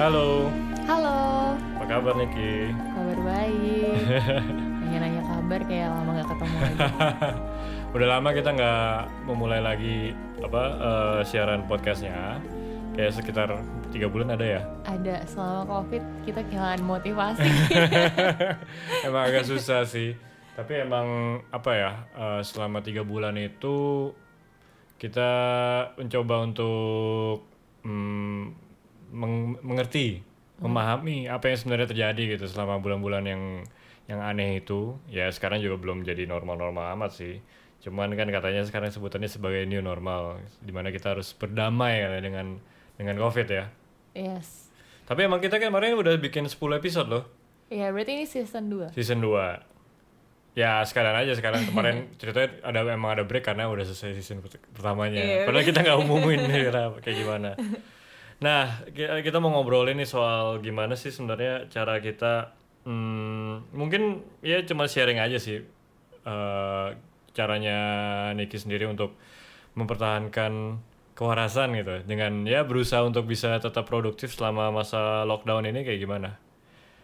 Halo, Halo, apa kabar Niki? kabar baik. Nanya-nanya kabar kayak lama gak ketemu lagi. Udah lama kita nggak memulai lagi apa eh, siaran podcastnya. Kayak sekitar tiga bulan ada ya. Ada selama covid kita kehilangan motivasi. emang agak susah sih. Tapi emang apa ya? eh, selama tiga bulan itu kita mencoba untuk mm, meng- mengerti, memahami apa yang sebenarnya terjadi gitu selama bulan-bulan yang yang aneh itu. Ya sekarang juga belum jadi normal-normal amat sih. Cuman kan katanya sekarang sebutannya sebagai new normal, di mana kita harus berdamai ya dengan dengan covid ya. yes. Tapi emang kita kan kemarin udah bikin 10 episode loh. Ya berarti ini season 2. Season 2 Ya sekalian aja sekarang kemarin ceritanya ada emang ada break karena udah selesai season pert- pertamanya. Iya. Padahal kita nggak umumin lah, kayak gimana. Nah ki- kita mau ngobrolin nih soal gimana sih sebenarnya cara kita hmm, mungkin ya cuma sharing aja sih eh, caranya Niki sendiri untuk mempertahankan kewarasan gitu dengan ya berusaha untuk bisa tetap produktif selama masa lockdown ini kayak gimana?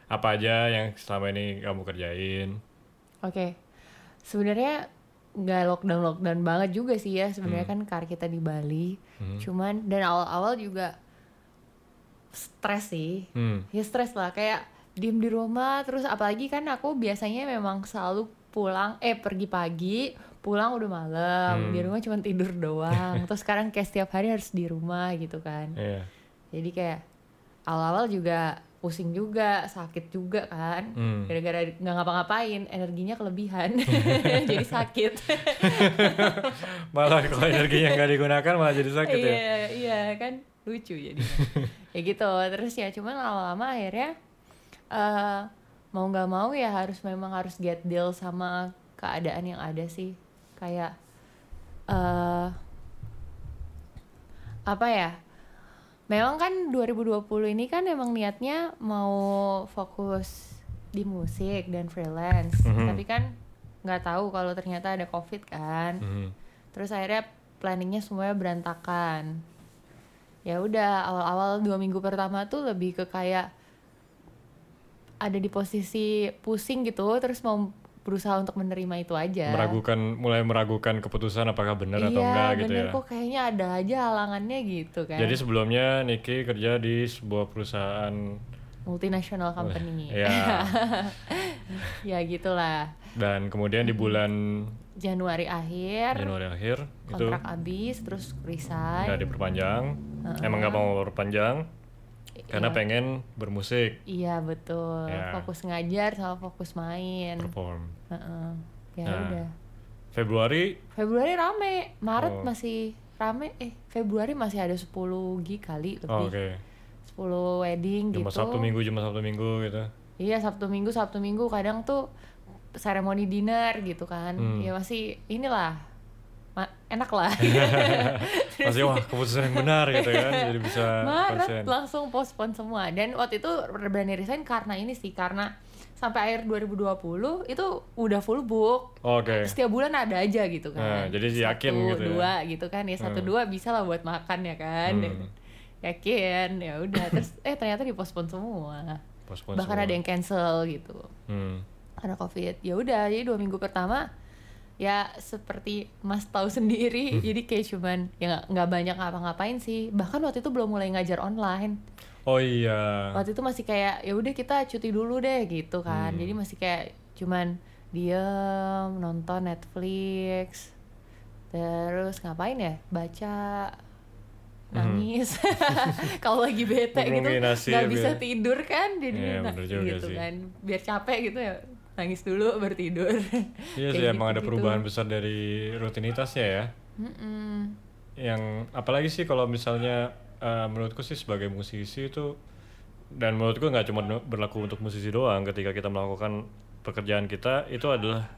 Apa aja yang selama ini kamu kerjain? Oke. Sebenarnya nggak lockdown lockdown banget juga sih ya. Sebenarnya kan kar kita di Bali. Cuman dan awal-awal juga stres sih. Hmm. ya stres lah kayak diem di rumah terus apalagi kan aku biasanya memang selalu pulang eh pergi pagi pulang udah malam Hmm. di rumah cuma tidur doang terus sekarang kayak setiap hari harus di rumah gitu kan Iya. jadi kayak awal-awal juga pusing juga sakit juga kan Hmm. gara-gara nggak ngapa-ngapain energinya kelebihan jadi sakit Malah kalau energinya nggak digunakan malah jadi sakit ya. iya iya kan lucu jadi ya gitu terus ya cuman lama-lama akhirnya eh mau nggak mau ya harus memang harus get deal sama keadaan yang ada sih. Kayak eh apa ya memang kan 2020 ini kan emang niatnya mau fokus di musik dan freelance. Mhm. tapi kan nggak tahu kalau ternyata ada covid kan. Mhm. terus akhirnya planningnya semuanya berantakan ya udah awal-awal dua minggu pertama tuh lebih ke kayak ada di posisi pusing gitu terus mau berusaha untuk menerima itu aja. Meragukan, mulai meragukan keputusan apakah benar atau iya enggak gitu bener. ya. kok kayaknya ada aja halangannya gitu kan. Jadi sebelumnya Niki kerja di sebuah perusahaan multinational company ya ya gitulah dan kemudian di bulan Januari akhir Januari akhir itu kontrak habis terus resign nggak diperpanjang. Emang nggak mau perpanjang karena Iya. pengen bermusik, iya betul Ya. fokus ngajar sama fokus main perform. Heeh. ya Nah. udah Februari Februari rame Maret Oh. masih rame eh Februari masih ada 10 gig kali oh, lebih oke. 10 wedding Jumat gitu Sabtu Minggu, Jumat Sabtu Minggu gitu. iya Sabtu Minggu Sabtu Minggu kadang tuh seremoni dinner gitu kan Hmm. ya masih inilah ma- enak lah Masih wah keputusan yang benar gitu kan. Jadi bisa Maret konsen. langsung postpone semua dan waktu itu berani resign karena ini sih karena sampai akhir 2020 itu udah full book Oke. setiap bulan ada aja gitu Nah, kan jadi yakin satu, gitu ya. dua gitu kan ya satu Hmm. dua bisa lah buat makan ya kan Hmm. Yakin ya udah terus eh ternyata dipospon semua Postpone bahkan semua. ada yang cancel gitu Hmm. karena covid ya udah jadi dua minggu pertama ya seperti mas tahu sendiri Hmm. jadi kayak cuman ya nggak- banyak ngapa-ngapain sih bahkan waktu itu belum mulai ngajar online Oh iya. waktu itu masih kayak ya udah kita cuti dulu deh gitu kan Hmm. jadi masih kayak cuman diem nonton Netflix terus ngapain ya baca nangis kalau lagi bete gitu nggak ya, bisa biar- tidur kan jadi Iya, na- bener juga gitu sih. kan biar capek gitu ya nangis dulu baru tidur Iya sih Kayak emang ada perubahan besar dari rutinitasnya ya. Mm-mm. Yang apalagi sih kalau misalnya eh, menurutku sih sebagai musisi itu dan menurutku nggak cuma berlaku untuk musisi doang ketika kita melakukan pekerjaan kita itu adalah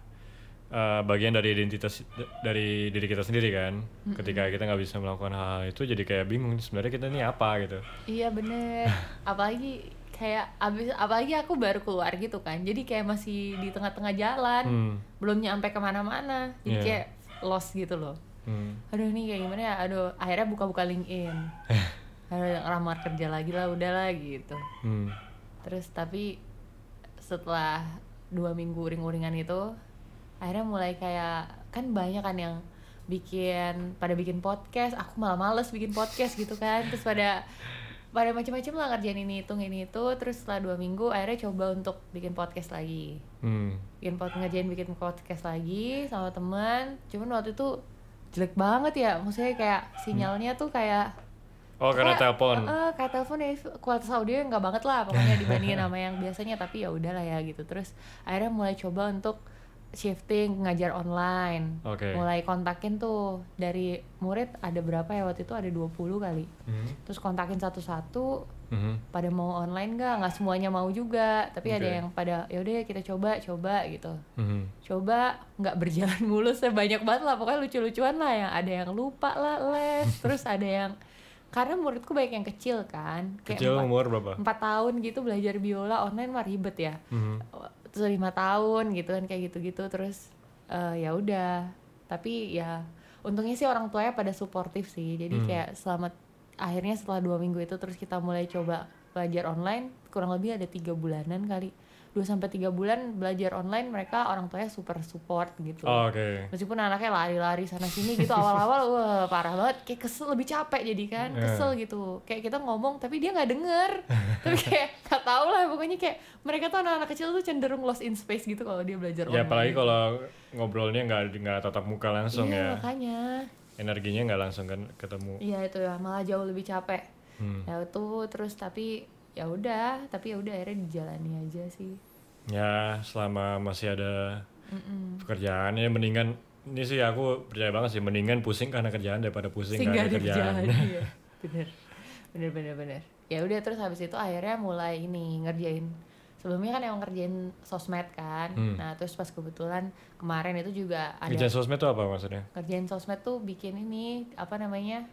eh, bagian dari identitas dari diri kita sendiri kan. Ketika kita nggak bisa melakukan hal, -hal itu jadi kayak bingung sebenarnya kita ini apa gitu. Iya bener, apalagi kayak abis apalagi aku baru keluar gitu kan, jadi kayak masih di tengah-tengah jalan, Hmm. belum nyampe ke mana-mana, jadi Iya. kayak lost gitu loh. Hmm. Aduh ini kayak gimana ya, aduh akhirnya buka-buka LinkedIn, harus ngelamar kerja lagi lah udahlah gitu Hmm. terus tapi setelah dua minggu uring-uringan itu akhirnya mulai kayak kan banyak kan yang bikin pada bikin podcast aku malah males bikin podcast gitu kan. Terus pada pada macam-macam lah ngerjain ini itu ini itu. Terus setelah dua minggu akhirnya coba untuk bikin podcast lagi. Hmm. bikin pod ngerjain bikin podcast lagi sama teman cuman waktu itu jelek banget ya. Maksudnya kayak sinyalnya tuh kayak Oh karena Kayak, telepon. eh, kayak telepon ya kualitas audio nggak banget lah. Pokoknya dibandingin sama yang biasanya tapi ya udahlah ya gitu. Terus akhirnya mulai coba untuk shifting ngajar online Oke. mulai kontakin tuh dari murid ada berapa ya waktu itu ada 20 kali Hmm. terus kontakin satu-satu Mhm. pada mau online nggak nggak semuanya mau juga tapi ada Oke. yang pada yaudah kita coba coba gitu Mhm. coba nggak berjalan mulus ya banyak banget lah pokoknya lucu-lucuan lah yang ada yang lupa lah les terus ada yang karena muridku banyak yang kecil kan Kecil empat, umur berapa? empat tahun gitu belajar biola online mah ribet ya Mhm. Terus lima tahun gitu kan kayak gitu-gitu terus eh, ya udah. Tapi ya untungnya sih orang tuanya pada suportif sih. Jadi Hmm. kayak selamat akhirnya setelah dua minggu itu terus kita mulai coba belajar online kurang lebih ada tiga bulanan kali dua sampai tiga bulan belajar online mereka orang tuanya super support gitu Oh, Oke. meskipun anaknya lari-lari sana sini gitu awal-awal wah parah banget kayak kesel lebih capek jadi kan Iya. kesel gitu kayak kita ngomong tapi dia nggak denger tapi kayak nggak tahu lah pokoknya kayak mereka tuh anak-anak kecil tuh cenderung lost in space gitu kalau dia belajar Ya online apalagi kalau ngobrolnya nggak nggak tatap muka langsung iya, ya. makanya Energinya nggak langsung kan ketemu. iya itu ya malah jauh lebih capek Hmm. ya itu terus tapi ya udah tapi ya udah akhirnya dijalani aja sih Ya selama masih ada Mm-mm. pekerjaan ya mendingan ini sih aku percaya banget sih mendingan pusing karena kerjaan daripada pusing Sehingga karena kerjaan. iya. bener bener bener bener ya udah terus habis itu akhirnya mulai ini ngerjain sebelumnya kan emang ngerjain sosmed kan Hmm. nah terus pas kebetulan kemarin itu juga ada Kerjaan sosmed itu apa maksudnya? ngerjain sosmed tuh bikin ini apa namanya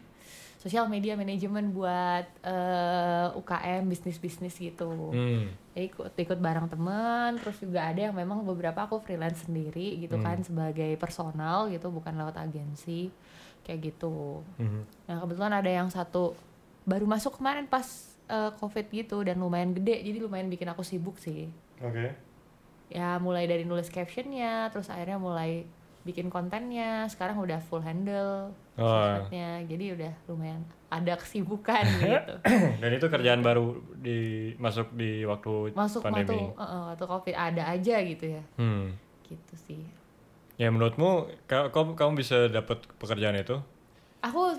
sosial media manajemen buat eh, UKM bisnis bisnis gitu Hmm. Jadi ikut ikut bareng teman terus juga ada yang memang beberapa aku freelance sendiri gitu kan sebagai personal gitu bukan lewat agensi kayak gitu Mhm. Nah kebetulan ada yang satu baru masuk kemarin pas eh, covid gitu dan lumayan gede jadi lumayan bikin aku sibuk sih. Oke. Ya mulai dari nulis captionnya terus akhirnya mulai bikin kontennya sekarang udah full handle Oh. sosmednya jadi udah lumayan ada kesibukan gitu. Dan itu kerjaan baru di masuk di waktu Masuk waktu pandemi. eh, eh, waktu covid ada aja gitu ya Hmm. gitu sih. Ya menurutmu ka- kamu kamu bisa dapat pekerjaan itu? Aku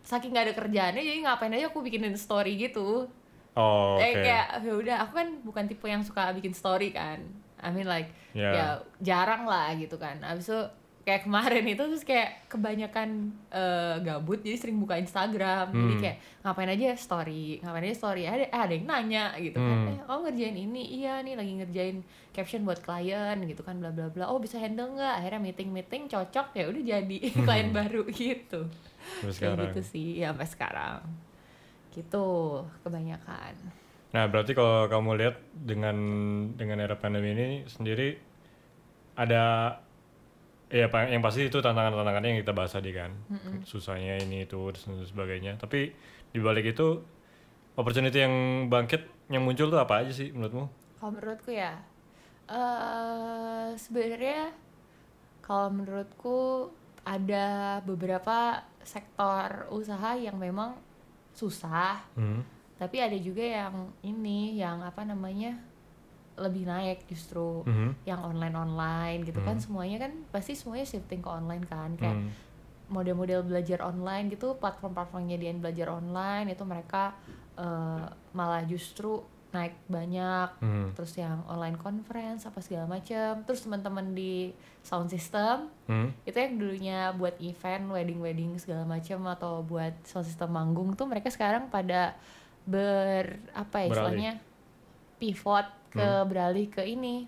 saking gak ada kerjaannya jadi ngapain aja aku bikinin story gitu. Oh, oke. Eh kayak ya udah aku kan bukan tipe yang suka bikin story kan. I mean like Ya. ya jarang lah gitu kan. Abis itu kayak kemarin itu terus kayak kebanyakan eh, gabut jadi sering buka Instagram. Jadi Hmm. kayak ngapain aja story, ngapain aja story. Ada eh, ada yang nanya gitu kan. Hmm. Eh, oh ngerjain ini. Iya nih lagi ngerjain caption buat klien gitu kan bla bla bla. Oh bisa handle nggak? Akhirnya meeting-meeting cocok ya udah jadi klien baru gitu. Sampai Kayak gitu sih ya sampai sekarang. Gitu kebanyakan. Nah, berarti kalau kamu lihat dengan dengan era pandemi ini sendiri ada ya pa- yang pasti itu tantangan-tantangannya yang kita bahas tadi kan. Susahnya ini itu dan sebagainya. Tapi di balik itu opportunity yang bangkit yang muncul tuh apa aja sih menurutmu? Kalau menurutku ya, eh sebenarnya kalau menurutku ada beberapa sektor usaha yang memang susah, Hmm. tapi ada juga yang ini yang apa namanya lebih naik justru Mhm. yang online online gitu kan Hmm. semuanya kan pasti semuanya shifting ke online kan kayak Hmm. model-model belajar online gitu platform-platform yang nyediain belajar online itu mereka eh, malah justru naik banyak Hmm. terus yang online conference apa segala macam terus teman-teman di sound system Hmm. itu yang dulunya buat event wedding wedding segala macam atau buat sound system manggung tuh mereka sekarang pada ber apa ya Beralih. istilahnya pivot ke beralih ke ini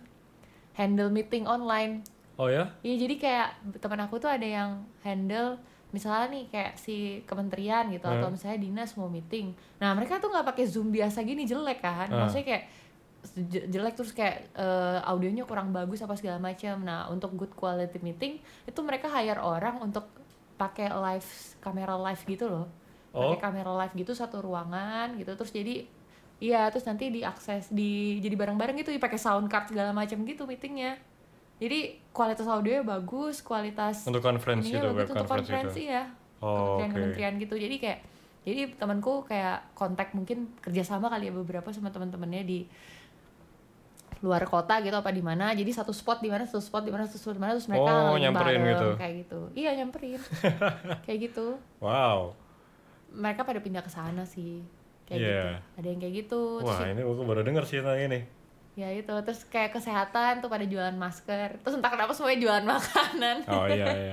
handle meeting online Oh ya? Iya jadi kayak teman aku tuh ada yang handle misalnya nih kayak si kementerian gitu atau Hmm. misalnya dinas mau meeting. Nah mereka tuh nggak pakai zoom biasa gini jelek kan? Ah. Maksudnya kayak je- jelek terus kayak eh, audionya kurang bagus apa segala macam. Nah untuk good quality meeting itu mereka hire orang untuk pakai live kamera live gitu loh. Oh. pakai kamera live gitu satu ruangan gitu terus jadi iya terus nanti diakses di jadi bareng-bareng gitu pakai sound card segala macam gitu meetingnya. Jadi kualitas audionya bagus kualitas Untuk conference ininya gitu, web untuk conference gitu. konferensi ya Oh, kementerian-kementerian gitu. Jadi kayak jadi temanku kayak kontak mungkin kerjasama kali ya beberapa sama teman-temannya di luar kota gitu apa di mana. Jadi satu spot di mana satu spot di mana satu spot di mana terus mereka Oh, nyamperin bareng, gitu. kayak gitu. Iya nyamperin. Kayak gitu. Wow. mereka pada pindah ke sana sih kayak Iya. gitu ada yang kayak gitu terus Wah, ini aku baru denger sih tentang ini. ya itu terus kayak kesehatan tuh pada jualan masker terus entah kenapa semuanya jualan makanan Oh iya iya.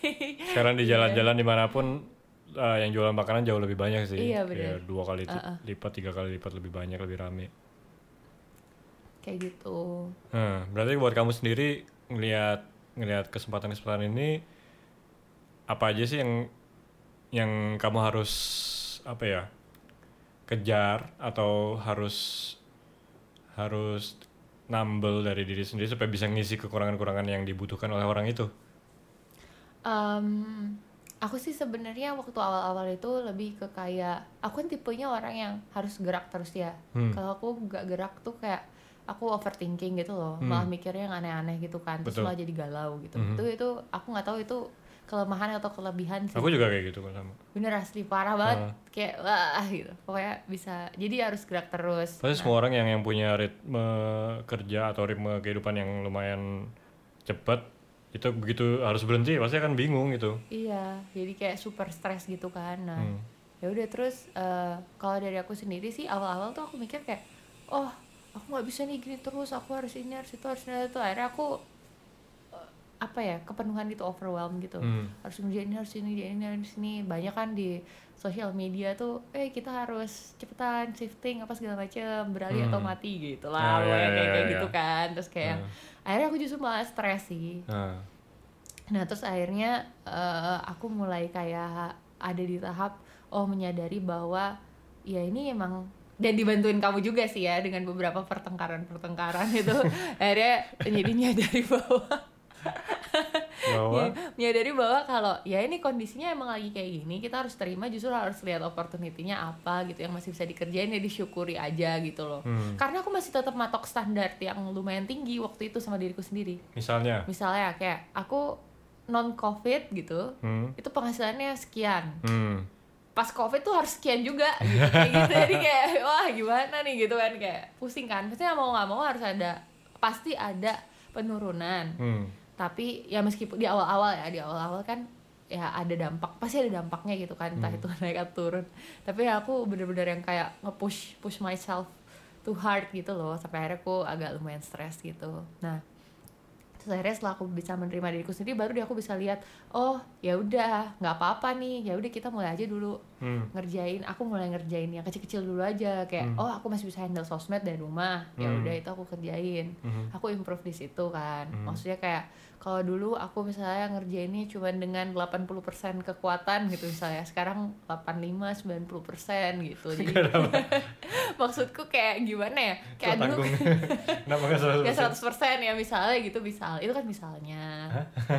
Sekarang di jalan-jalan di mana pun eh, yang jualan makanan jauh lebih banyak sih. Iya. Kayak dua kali lipat, tiga kali lipat lebih banyak, lebih rame. kayak gitu Nah, berarti buat kamu sendiri ngelihat ngelihat kesempatan-kesempatan ini apa aja sih yang yang kamu harus apa ya kejar atau harus harus nambel dari diri sendiri supaya bisa ngisi kekurangan-kekurangan yang dibutuhkan oleh orang itu. Em, aku sih sebenarnya waktu awal-awal itu lebih ke kayak aku kan tipenya orang yang harus gerak terus ya. Hmm. Kalau aku nggak gerak tuh kayak aku overthinking gitu loh, malah mikirnya yang aneh-aneh gitu kan, terus Hmm. Betul. malah jadi galau gitu. Mhm. Itu itu aku nggak tahu itu kelemahan atau kelebihan sih. Aku juga kayak gitu kan sama. Bener asli parah banget, Ah. kayak wah gitu. Pokoknya bisa. Jadi harus gerak terus. Pasti semua orang yang yang punya ritme kerja atau ritme kehidupan yang lumayan cepat itu begitu harus berhenti pasti akan bingung gitu. Iya, jadi kayak super stres gitu kan. Nah, Hmm. ya udah terus eh, kalau dari aku sendiri sih awal-awal tuh aku mikir kayak, oh aku nggak bisa nih gini terus, aku harus ini harus itu harus ini itu. Akhirnya aku apa ya kepenuhan gitu overwhelm gitu. Hmm. Harus ngerjain ini harus ini ngerjain ini harus ini. Banyak kan di sosial media tuh, eh kita harus cepetan shifting apa segala macem beralih Hmm. atau mati gitu Ah, lah, iya, pokoknya iya, kayak kayak iya. gitu kan. Terus kayak akhirnya aku justru malah stres sih. Nah, Nah terus akhirnya eh, aku mulai kayak ada di tahap oh menyadari bahwa ya ini emang dan dibantuin kamu juga sih ya dengan beberapa pertengkaran-pertengkaran itu akhirnya jadi menyadari bahwa bahwa? Ya, menyadari bahwa kalau ya ini kondisinya emang lagi kayak gini kita harus terima justru harus lihat opportunity-nya apa gitu yang masih bisa dikerjain ya disyukuri aja gitu loh. Hmm. karena aku masih tetap matok standar yang lumayan tinggi waktu itu sama diriku sendiri. Misalnya? Misalnya kayak aku non covid gitu hmm, itu penghasilannya sekian. Hmm, pas covid tuh harus sekian juga gitu, kayak gitu. jadi kayak wah gimana nih? Gitu kan kayak pusing kan. Pasti mau nggak mau harus ada pasti ada penurunan. Hmm. Tapi ya meskipun di awal-awal ya di awal-awal kan ya ada dampak pasti ada dampaknya gitu kan entah itu naik atau turun tapi ya aku bener-bener yang kayak nge-push push myself too hard gitu loh sampai akhirnya aku agak lumayan stres gitu nah terus akhirnya setelah aku bisa menerima diriku sendiri baru deh aku bisa lihat oh ya udah nggak apa-apa nih ya udah kita mulai aja dulu Hmm. ngerjain aku mulai ngerjain yang kecil-kecil dulu aja kayak oh aku masih bisa handle sosmed dari rumah ya Hmm. udah itu aku kerjain Mhm. aku improve di situ kan Hmm. maksudnya kayak kalau dulu aku misalnya ngerjainnya cuma dengan 80% kekuatan gitu misalnya. Sekarang 85 90% gitu. Jadi maksudku kayak gimana ya? Kayak dulu kenapa selalu ya 100% ya misalnya gitu. Misal itu kan misalnya.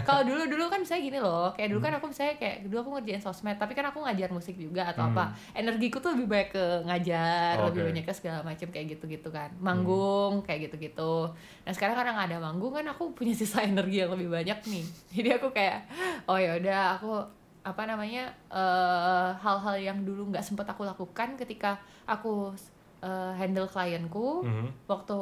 Kalau dulu dulu kan misalnya gini loh. Kayak dulu kan aku misalnya kayak dulu aku ngerjain sosmed tapi kan aku ngajar musik juga atau apa. Energiku tuh lebih banyak ke ngajar Oke. lebih banyak ke segala macam kayak gitu gitu kan manggung kayak gitu gitu nah sekarang karena nggak ada manggung kan aku punya sisa energi yang lebih banyak nih jadi aku kayak oh ya udah aku apa namanya eh, hal-hal yang dulu nggak sempet aku lakukan ketika aku eh, handle klienku Mhm. waktu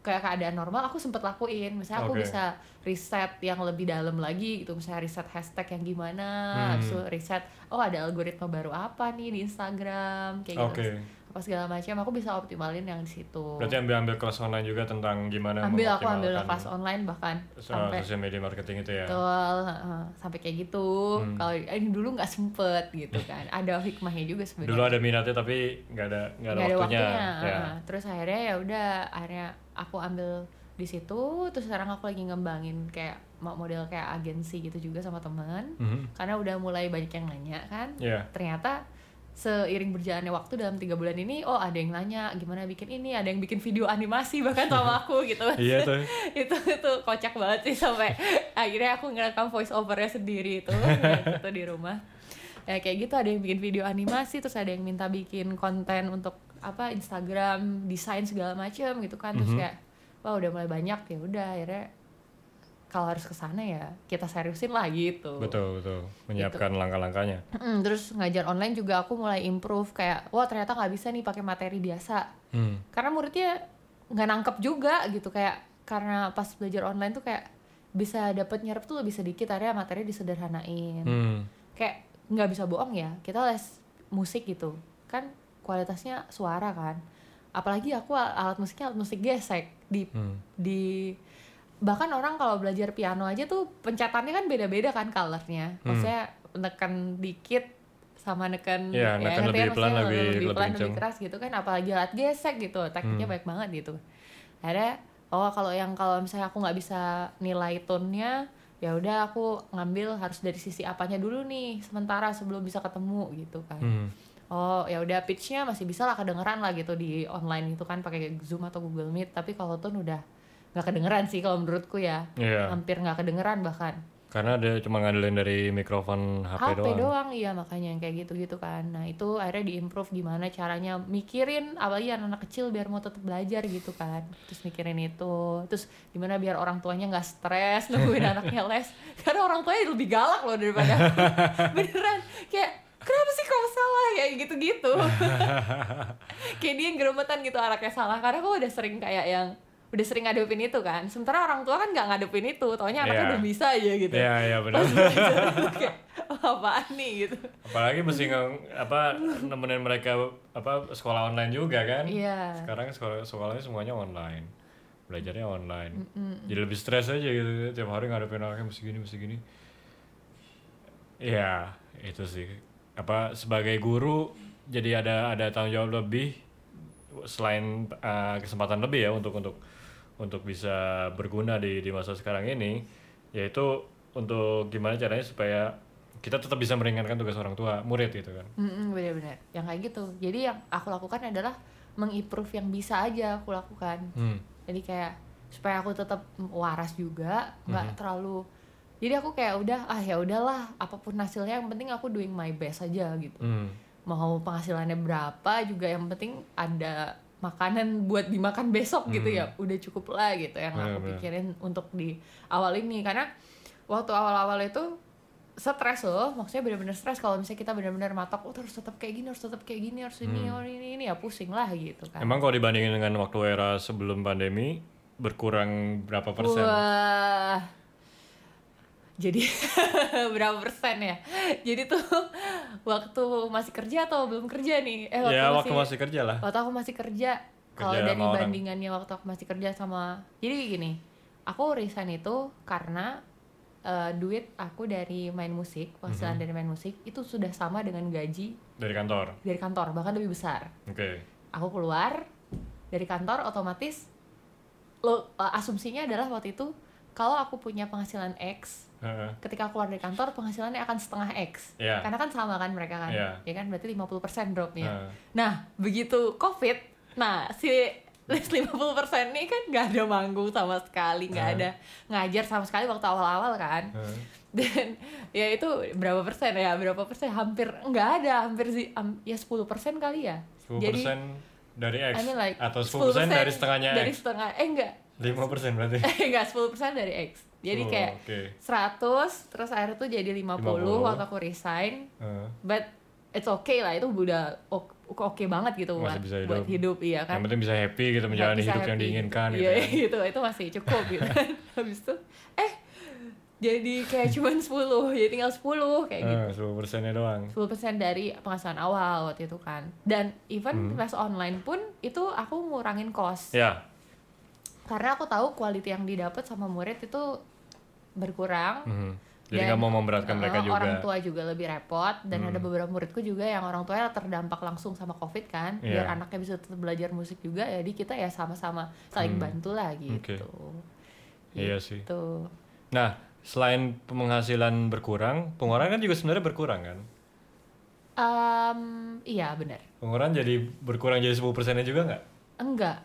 kayak keadaan normal aku sempet lakuin misalnya aku bisa riset yang lebih dalam lagi gitu misalnya riset hashtag yang gimana Hmm. habis itu riset oh ada algoritma baru apa nih di Instagram kayak gitu Oke. Apa segala macam aku bisa optimalin yang di situ. Berarti ambil ambil kelas online juga tentang gimana ambil aku ambil kelas online bahkan so- sampai sosial media marketing itu ya? Betul sampai kayak gitu. Hmm. kalau ini dulu nggak sempet gitu kan. Ada hikmahnya juga sebenarnya. Dulu ada minatnya tapi nggak ada nggak ada nggak ada waktunya, waktunya ya. terus akhirnya ya udah akhirnya aku ambil di situ. Terus sekarang aku lagi ngembangin kayak mo- model kayak agensi gitu juga sama teman Mhm. karena udah mulai banyak yang nanya kan. Iya. ternyata seiring berjalannya waktu dalam tiga bulan ini oh ada yang nanya gimana bikin ini? Ada yang bikin video animasi bahkan sama aku gitu. Iya tuh. Itu itu kocak banget sih sampai akhirnya aku ngerekam voice overnya sendiri itu gitu di rumah. Ya kayak gitu ada yang bikin video animasi terus ada yang minta bikin konten untuk apa Instagram desain segala macam gitu kan. Terus Mhm. kayak wah udah mulai banyak. Ya udah akhirnya kalau harus ke sana ya kita seriusin lah gitu. Betul betul. Menyiapkan langkah-langkahnya. Mm, terus ngajar online juga aku mulai improve kayak wah ternyata nggak bisa nih pakai materi biasa. Hmm. karena muridnya nggak nangkep juga gitu kayak karena pas belajar online tuh kayak bisa dapet nyerap tuh lebih sedikit akhirnya materi disederhanain. Hmm. kayak nggak bisa bohong ya kita les musik gitu. Kan kualitasnya suara kan. Apalagi aku al- alat musiknya alat musik gesek di Hmm. di bahkan orang kalau belajar piano aja tuh pencetannya kan beda-beda kan colornya Hmm. maksudnya neken dikit sama neken Iya, neken ngerti lebih pelan, lebih- lebih lebih pelan kenceng. lebih keras gitu kan apalagi alat gesek gitu tekniknya Hmm. banyak banget gitu akhirnya oh kalau yang kalau misalnya aku nggak bisa nilai tone-nya ya udah aku ngambil harus dari sisi apanya dulu nih sementara sebelum bisa ketemu gitu kan Hmm. oh ya udah pitchnya masih bisa lah kedengeran lah gitu di online itu kan pakai zoom atau google meet tapi kalau tone udah nggak kedengeran sih kalau menurutku ya. Iya. hampir nggak kedengeran bahkan. Karena dia cuma ngandelin dari mikrofon HP, HP, doang. doang. iya makanya yang kayak gitu gitu kan. Nah itu akhirnya diimprove gimana caranya mikirin apalagi anak-anak kecil biar mau tetap belajar gitu kan. Terus mikirin itu. Terus gimana biar orang tuanya nggak stres nungguin anaknya les. Karena orang tuanya lebih galak loh daripada beneran kayak kenapa sih kamu salah? Kayak gitu-gitu. Kayak dia yang geremetan gitu anaknya salah. Karena aku udah sering kayak yang udah sering ngadepin itu kan sementara orang tua kan nggak ngadepin itu taunya anaknya Iya. udah bisa aja gitu Iya, iya benar. kayak "Oh, apaan nih gitu Apalagi mesti nge, apa nemenin mereka apa sekolah online juga kan? iya Sekarang sekolah sekolahnya semuanya online. Belajarnya online. Jadi lebih stres aja gitu tiap hari ngadepin anaknya mesti gini, mesti gini. Iya, itu sih. Apa sebagai guru jadi ada ada tanggung jawab lebih selain uh, kesempatan lebih ya untuk untuk untuk bisa berguna di di masa sekarang ini yaitu untuk gimana caranya supaya kita tetap bisa meringankan tugas orang tua murid gitu kan. Mm-mm, bener-bener yang kayak gitu jadi yang aku lakukan adalah mengimprove yang bisa aja aku lakukan Hmm. jadi kayak supaya aku tetap waras juga nggak Mhm. terlalu jadi aku kayak udah ah ya udahlah apa pun hasilnya yang penting aku doing my best aja gitu Hmm. mau penghasilannya berapa juga yang penting ada makanan buat dimakan besok gitu Hmm. ya udah cukup lah gitu yang aku Bener-bener. pikirin untuk di awal ini karena waktu awal-awal itu stres loh maksudnya bener-bener stres kalau misalnya kita bener-bener matok oh harus tetap kayak gini harus tetap kayak gini harus ini Hmm. ini ini ya pusing lah gitu kan Emang kalau dibandingin dengan waktu era sebelum pandemi berkurang berapa persen? Wah. Jadi berapa persen ya? Jadi tuh waktu masih kerja atau belum kerja nih? Eh, ya waktu masih kerja lah. waktu aku masih kerja. Kalau dari orang. bandingannya waktu aku masih kerja sama jadi gini, aku resign itu karena eh, duit aku dari main musik, penghasilan Mhm. dari main musik itu sudah sama dengan gaji Dari kantor. dari kantor, bahkan lebih besar. Oke. Aku keluar dari kantor otomatis lo eh, asumsinya adalah waktu itu kalau aku punya penghasilan X Heeh. ketika keluar dari kantor penghasilannya akan setengah X Iya. karena kan sama kan mereka kan Iya. ya kan berarti 50% dropnya Heeh. nah begitu covid nah si list 50% ini kan nggak ada manggung sama sekali nggak Heeh. ada ngajar sama sekali waktu awal-awal kan Heeh. dan ya itu berapa persen ya berapa persen hampir nggak ada hampir sih am- ya 10% kali ya 10% jadi dari X I mean like atau 10%, dari setengahnya dari X. setengah eh enggak 5% berarti. eh enggak 10% dari X jadi Oh, kayak. 100 terus akhirnya tuh jadi 50, 50. waktu aku resign Heeh. but it's okay lah itu udah oke oke banget gitu Masih buat bisa buat hidup iya kan Yang penting bisa happy gitu menjalani hidup yang happy. diinginkan gitu. iya kan. gitu itu masih cukup gitu kan habis itu eh jadi kayak cuman 10 jadi tinggal 10 kayak gitu Eh, 10 persennya doang. 10% dari penghasilan awal waktu itu kan dan even Hmm. les online pun itu aku ngurangin kos Ya. Karena aku tahu quality yang didapat sama murid itu berkurang Mhm. Jadi Dan, nggak mau memberatkan uh, mereka juga. orang tua juga lebih repot dan Hmm. ada beberapa muridku juga yang orang tuanya terdampak langsung sama covid kan biar Iya. anaknya bisa tetap belajar musik juga jadi kita ya sama-sama saling Hmm. bantu lah gitu Iya sih. Gitu. Nah, selain penghasilan berkurang, pengeluaran kan juga sebenarnya berkurang kan? Em, iya benar Pengeluaran jadi berkurang jadi 10 persennya juga nggak? Enggak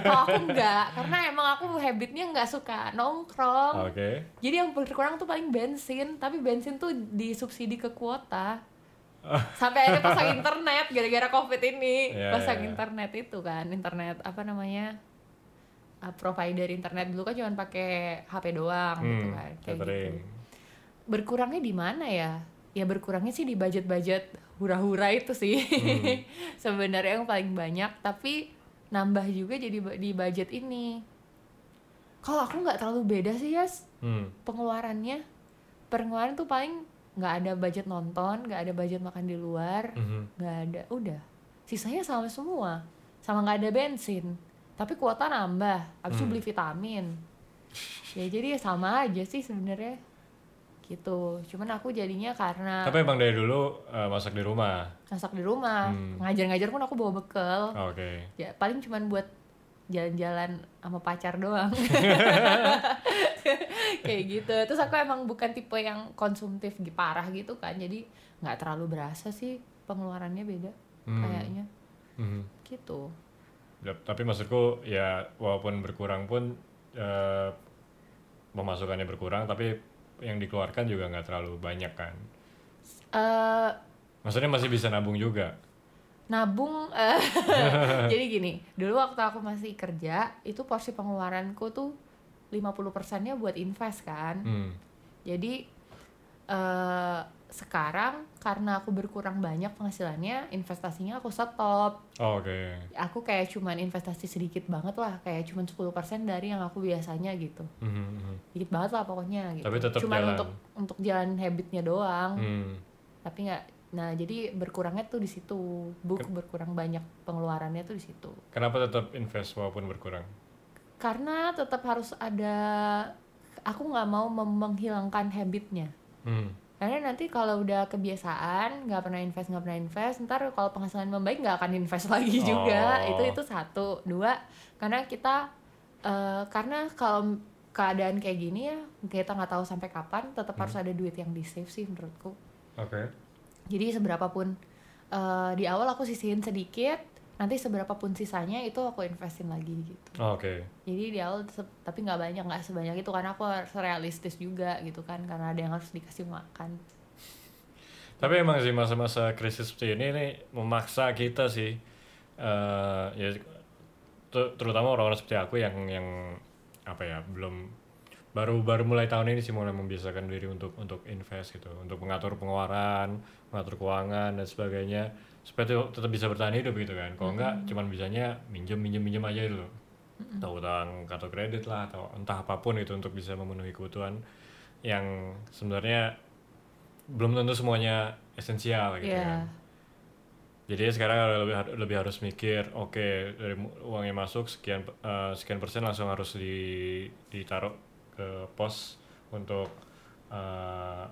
kalau aku enggak karena emang aku habitnya nggak suka nongkrong Oke. jadi yang berkurang tuh paling bensin tapi bensin tuh disubsidi ke kuota sampai akhirnya pasang internet gara-gara covid ini Iya, pasang iya, iya. internet itu kan internet apa namanya uh, provider internet dulu kan cuma pakai HP doang gitu Hmm, kan kayak catering. gitu berkurangnya di mana ya ya berkurangnya sih di budget-budget hura-hura itu sih Hmm. sebenarnya yang paling banyak tapi nambah juga jadi di budget ini. Kalau aku nggak terlalu beda sih Yas. Hmm. pengeluarannya. Pengeluaran tuh paling nggak ada budget nonton nggak ada budget makan di luar Mhm. nggak ada udah. Sisanya sama semua. Sama nggak ada bensin tapi kuota nambah. Habis itu Hmm. beli vitamin. Ya jadi ya sama aja sih sebenarnya gitu cuman aku jadinya karena Tapi emang dari dulu eh, masak di rumah. masak di rumah Hmm. ngajar-ngajar pun aku bawa bekal Oke. ya paling cuman buat jalan-jalan sama pacar doang kayak gitu terus aku emang bukan tipe yang konsumtif parah gitu kan jadi nggak terlalu berasa sih pengeluarannya beda Hmm. kayaknya Mhm. gitu Ya, Tapi maksudku ya walaupun berkurang pun eh, pemasukannya berkurang, tapi yang dikeluarkan juga nggak terlalu banyak kan. eh Maksudnya masih bisa nabung juga. nabung eh, jadi gini dulu waktu aku masih kerja itu porsi pengeluaranku tuh 50 persennya buat invest kan Hmm. jadi eh sekarang karena aku berkurang banyak penghasilannya investasinya aku stop Oh, Oke. aku kayak cuman investasi sedikit banget lah kayak cuman 10% dari yang aku biasanya gitu Mhm, mhm. dikit banget lah pokoknya gitu Tapi tetap cuman jalan. untuk untuk jalan habitnya doang Hmm. tapi nggak nah jadi berkurangnya tuh di situ buk berkurang banyak pengeluarannya tuh di situ Kenapa tetap invest walaupun berkurang? karena tetap harus ada aku nggak mau menghilangkan habitnya Hmm. Karena nanti kalau udah kebiasaan nggak pernah invest nggak pernah invest ntar kalau penghasilan membaik nggak akan invest lagi juga Oh. itu itu satu dua karena kita eh, karena kalau keadaan kayak gini ya kita nggak tahu sampai kapan tetap harus ada duit yang di save sih menurutku Oke. jadi seberapapun eh, di awal aku sisihin sedikit nanti seberapapun sisanya itu aku investin lagi gitu. Oh, Oke. jadi di awal tapi nggak banyak nggak sebanyak itu karena aku harus realistis juga gitu kan karena ada yang harus dikasih makan. Tapi emang sih masa-masa krisis seperti ini nih memaksa kita sih eh ya ter- terutama orang-orang seperti aku yang yang apa ya belum baru baru mulai tahun ini sih mulai membiasakan diri untuk untuk invest gitu. Untuk mengatur pengeluaran mengatur keuangan dan sebagainya supaya tuh tetap bisa bertahan hidup gitu kan kalau enggak cuman bisanya minjem minjem minjem aja dulu atau utang kartu kredit lah atau entah apa pun itu untuk bisa memenuhi kebutuhan yang sebenarnya belum tentu semuanya esensial gitu Iya. kan. Jadi sekarang lebih lebih harus mikir, oke dari mu- uang yang masuk sekian eh, sekian persen langsung harus di ditaruh ke pos untuk eh,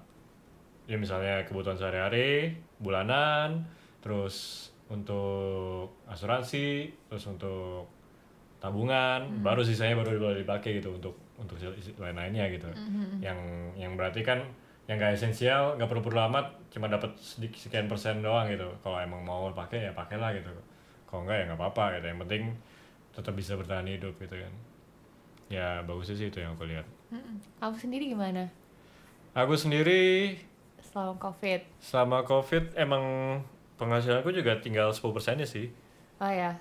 ya misalnya kebutuhan sehari-hari, bulanan, terus untuk asuransi, terus untuk tabungan, baru sisanya baru boleh dipakai gitu untuk untuk lain-lainnya gitu. Yang yang berarti kan yang gak esensial, nggak perlu-perlu amat, cuma dapat sedikit sekian persen doang gitu. Kalau emang mau pakai ya pakailah gitu. Kalau enggak ya nggak apa-apa gitu. Yang penting tetap bisa bertahan hidup gitu kan. Ya bagusnya sih itu yang aku lihat. Mm-mm. kamu sendiri gimana Aku sendiri selama covid selama covid emang penghasilanku juga tinggal 10 persennya sih. oh ya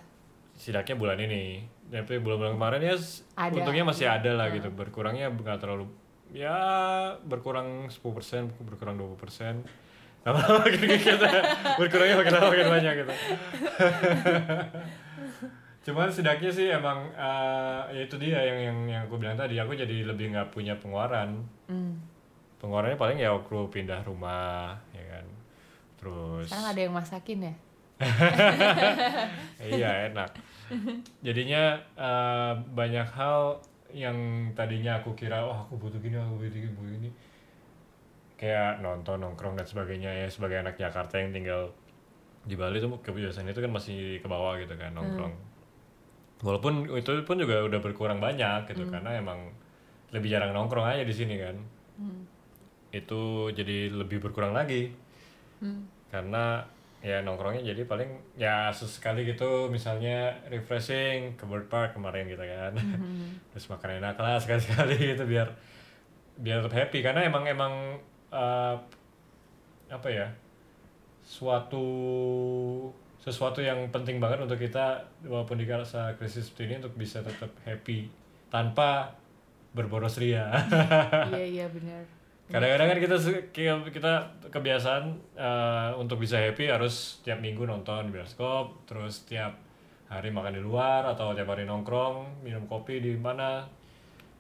Setidaknya bulan ini. Tapi bulan-bulan kemarin ya Ada. untungnya masih ada lah gitu. Berkurangnya nggak terlalu ya berkurang 10 persen, berkurang 20 persen. Lama-lama berkurangnya makin lama makin banyak gitu. Cuman setidaknya sih emang eh, ya itu dia yang yang yang aku bilang tadi aku jadi lebih nggak punya pengeluaran. Hmm. Pengeluarannya paling ya waktu pindah rumah. Terus sekarang ada yang masakin ya? Iya enak. Jadinya eh, banyak hal yang tadinya aku kira wah aku butuh gini aku butuh gini butuh gini. Kayak nonton nongkrong dan sebagainya ya sebagai anak Jakarta yang tinggal di Bali tuh kebiasaan itu kan masih ke bawah gitu kan nongkrong. Walaupun itu pun juga udah berkurang banyak gitu karena emang lebih jarang nongkrong aja di sini kan. Itu jadi lebih berkurang lagi. Hmm. Karena ya nongkrongnya jadi paling ya sesekali gitu misalnya refreshing ke bird park kemarin gitu kan. Terus makan enak lah sekali sekali gitu biar biar tetap happy. Karena emang emang eh, apa ya suatu sesuatu yang penting banget untuk kita walaupun di masa krisis seperti ini untuk bisa tetap happy tanpa berboros ria. iya iya benar Kadang-kadang kan kita kita kebiasaan eh, untuk bisa happy harus tiap minggu nonton bioskop, terus tiap hari makan di luar atau tiap hari nongkrong, minum kopi di mana.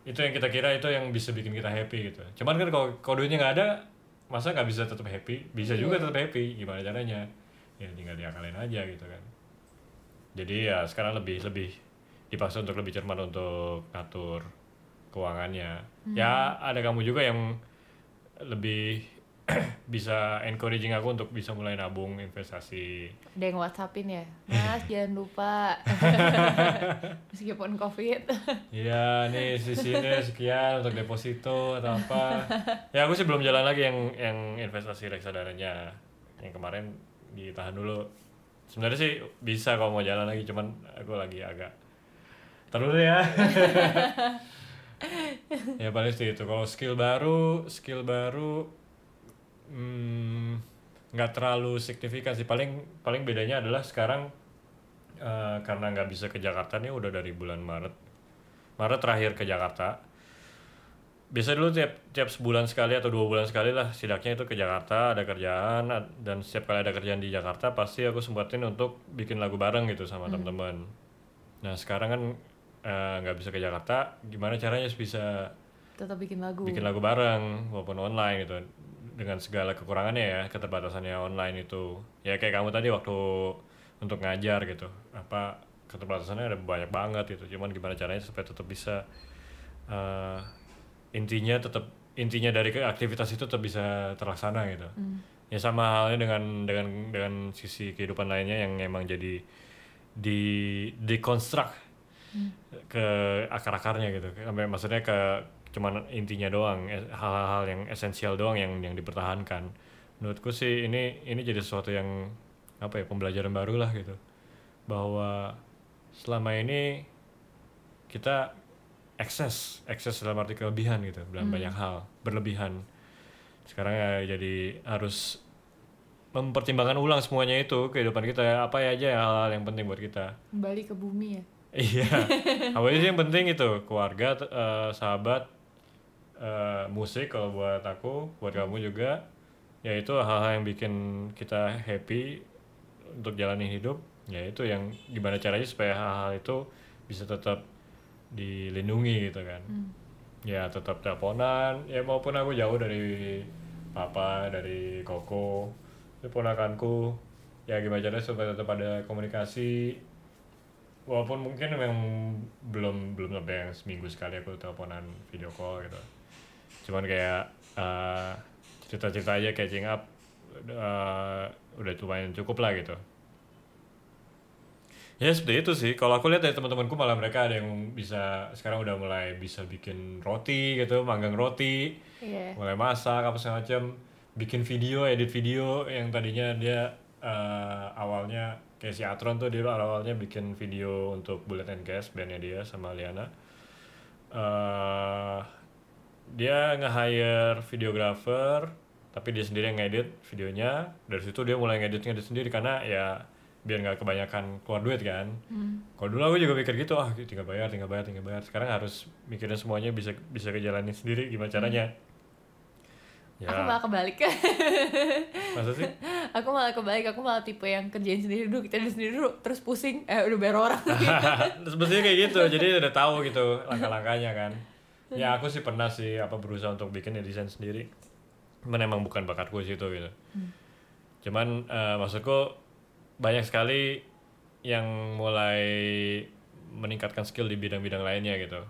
Itu yang kita kira itu yang bisa bikin kita happy gitu. Cuman kan kalau duitnya nggak ada, masa nggak bisa tetap happy? Bisa juga tetap happy. Gimana caranya? Ya tinggal diakalin aja gitu kan. Jadi ya sekarang lebih lebih dipaksa untuk lebih cermat untuk ngatur keuangannya. Ya ada kamu juga yang lebih bisa encouraging aku untuk bisa mulai nabung investasi. ada yang whatsappin ya mas jangan lupa meskipun covid Iya, nih sisanya sekian untuk deposito atau apa. Ya aku sih belum jalan lagi yang yang investasi reksadananya. Yang kemarin ditahan dulu. Sebenarnya sih bisa kalau mau jalan lagi, cuman aku lagi agak terus ya. ya paling sih itu. Kalau skill baru, skill baru hmm, nggak terlalu signifikan sih. Paling paling bedanya adalah sekarang eh, karena nggak bisa ke Jakarta nih udah dari bulan Maret. Maret terakhir ke Jakarta. Biasa dulu tiap tiap sebulan sekali atau dua bulan sekali lah setidaknya itu ke Jakarta ada kerjaan dan setiap kali ada kerjaan di Jakarta pasti aku sempatin untuk bikin lagu bareng gitu sama teman-teman. Nah sekarang kan eh, nggak bisa ke Jakarta, gimana caranya bisa tetap bikin lagu. bikin lagu bareng walaupun online gitu. Dengan segala kekurangannya ya keterbatasannya online itu. Ya kayak kamu tadi waktu untuk ngajar gitu. Apa keterbatasannya ada banyak banget gitu. Cuman gimana caranya supaya tetap bisa eh, intinya tetap intinya dari aktivitas itu tetap bisa terlaksana gitu. Ya sama halnya dengan dengan dengan sisi kehidupan lainnya yang emang jadi di deconstruct ke akar-akarnya gitu. Sampai maksudnya ke cuman intinya doang hal-hal yang esensial doang yang yang dipertahankan. Menurutku sih ini ini jadi sesuatu yang apa ya pembelajaran baru lah gitu. Bahwa selama ini kita ekses ekses dalam arti kelebihan gitu dalam banyak hal. Berlebihan. Sekarang ya jadi harus mempertimbangkan ulang semuanya itu kehidupan kita. Apa ya aja hal-hal yang penting buat kita. Kembali ke bumi ya Iya, apa sih yang penting itu? Keluarga, eh, sahabat, eh, musik kalau buat aku, buat kamu juga, ya itu hal-hal yang bikin kita happy untuk jalani hidup, ya itu yang gimana caranya supaya hal-hal itu bisa tetap dilindungi gitu kan, ya tetap teleponan, ya maupun aku jauh dari papa, dari koko, itu ponakanku, ya gimana caranya supaya tetap ada komunikasi walaupun mungkin memang belum belum sampai yang seminggu sekali aku teleponan video call gitu. Cuman kayak eh, cerita-cerita aja catching up eh, udah lumayan cukup lah gitu. Ya seperti itu sih. Kalau aku lihat dari teman-temanku malah mereka ada yang bisa sekarang udah mulai bisa bikin roti gitu manggang roti. Iya. Mulai masak apa segala macam. Bikin video edit video yang tadinya dia eh, awalnya kayak si Atron tuh dia awalnya bikin video untuk Bullet and Gas bandnya dia sama Liana. Eh dia nge-hire videographer tapi dia sendiri yang ngedit videonya. Dari situ dia mulai ngedit ngedit sendiri karena ya biar nggak kebanyakan keluar duit kan. Kalau dulu aku juga mikir gitu ah tinggal bayar tinggal bayar tinggal bayar. Sekarang harus mikirin semuanya bisa bisa kejalanin sendiri gimana caranya ya. Aku malah kebalik. Masa sih? Aku malah kebalik. Aku malah tipe yang kerjain sendiri dulu kita dulu sendiri dulu terus pusing eh udah bayar orang. Sebetulnya kayak gitu jadi udah tahu gitu langkah-langkahnya kan. Ya aku sih pernah sih apa berusaha untuk bikin ya desain sendiri. Cuman emang bukan bakatku sih itu gitu. Cuman eh, maksudku banyak sekali yang mulai meningkatkan skill di bidang-bidang lainnya gitu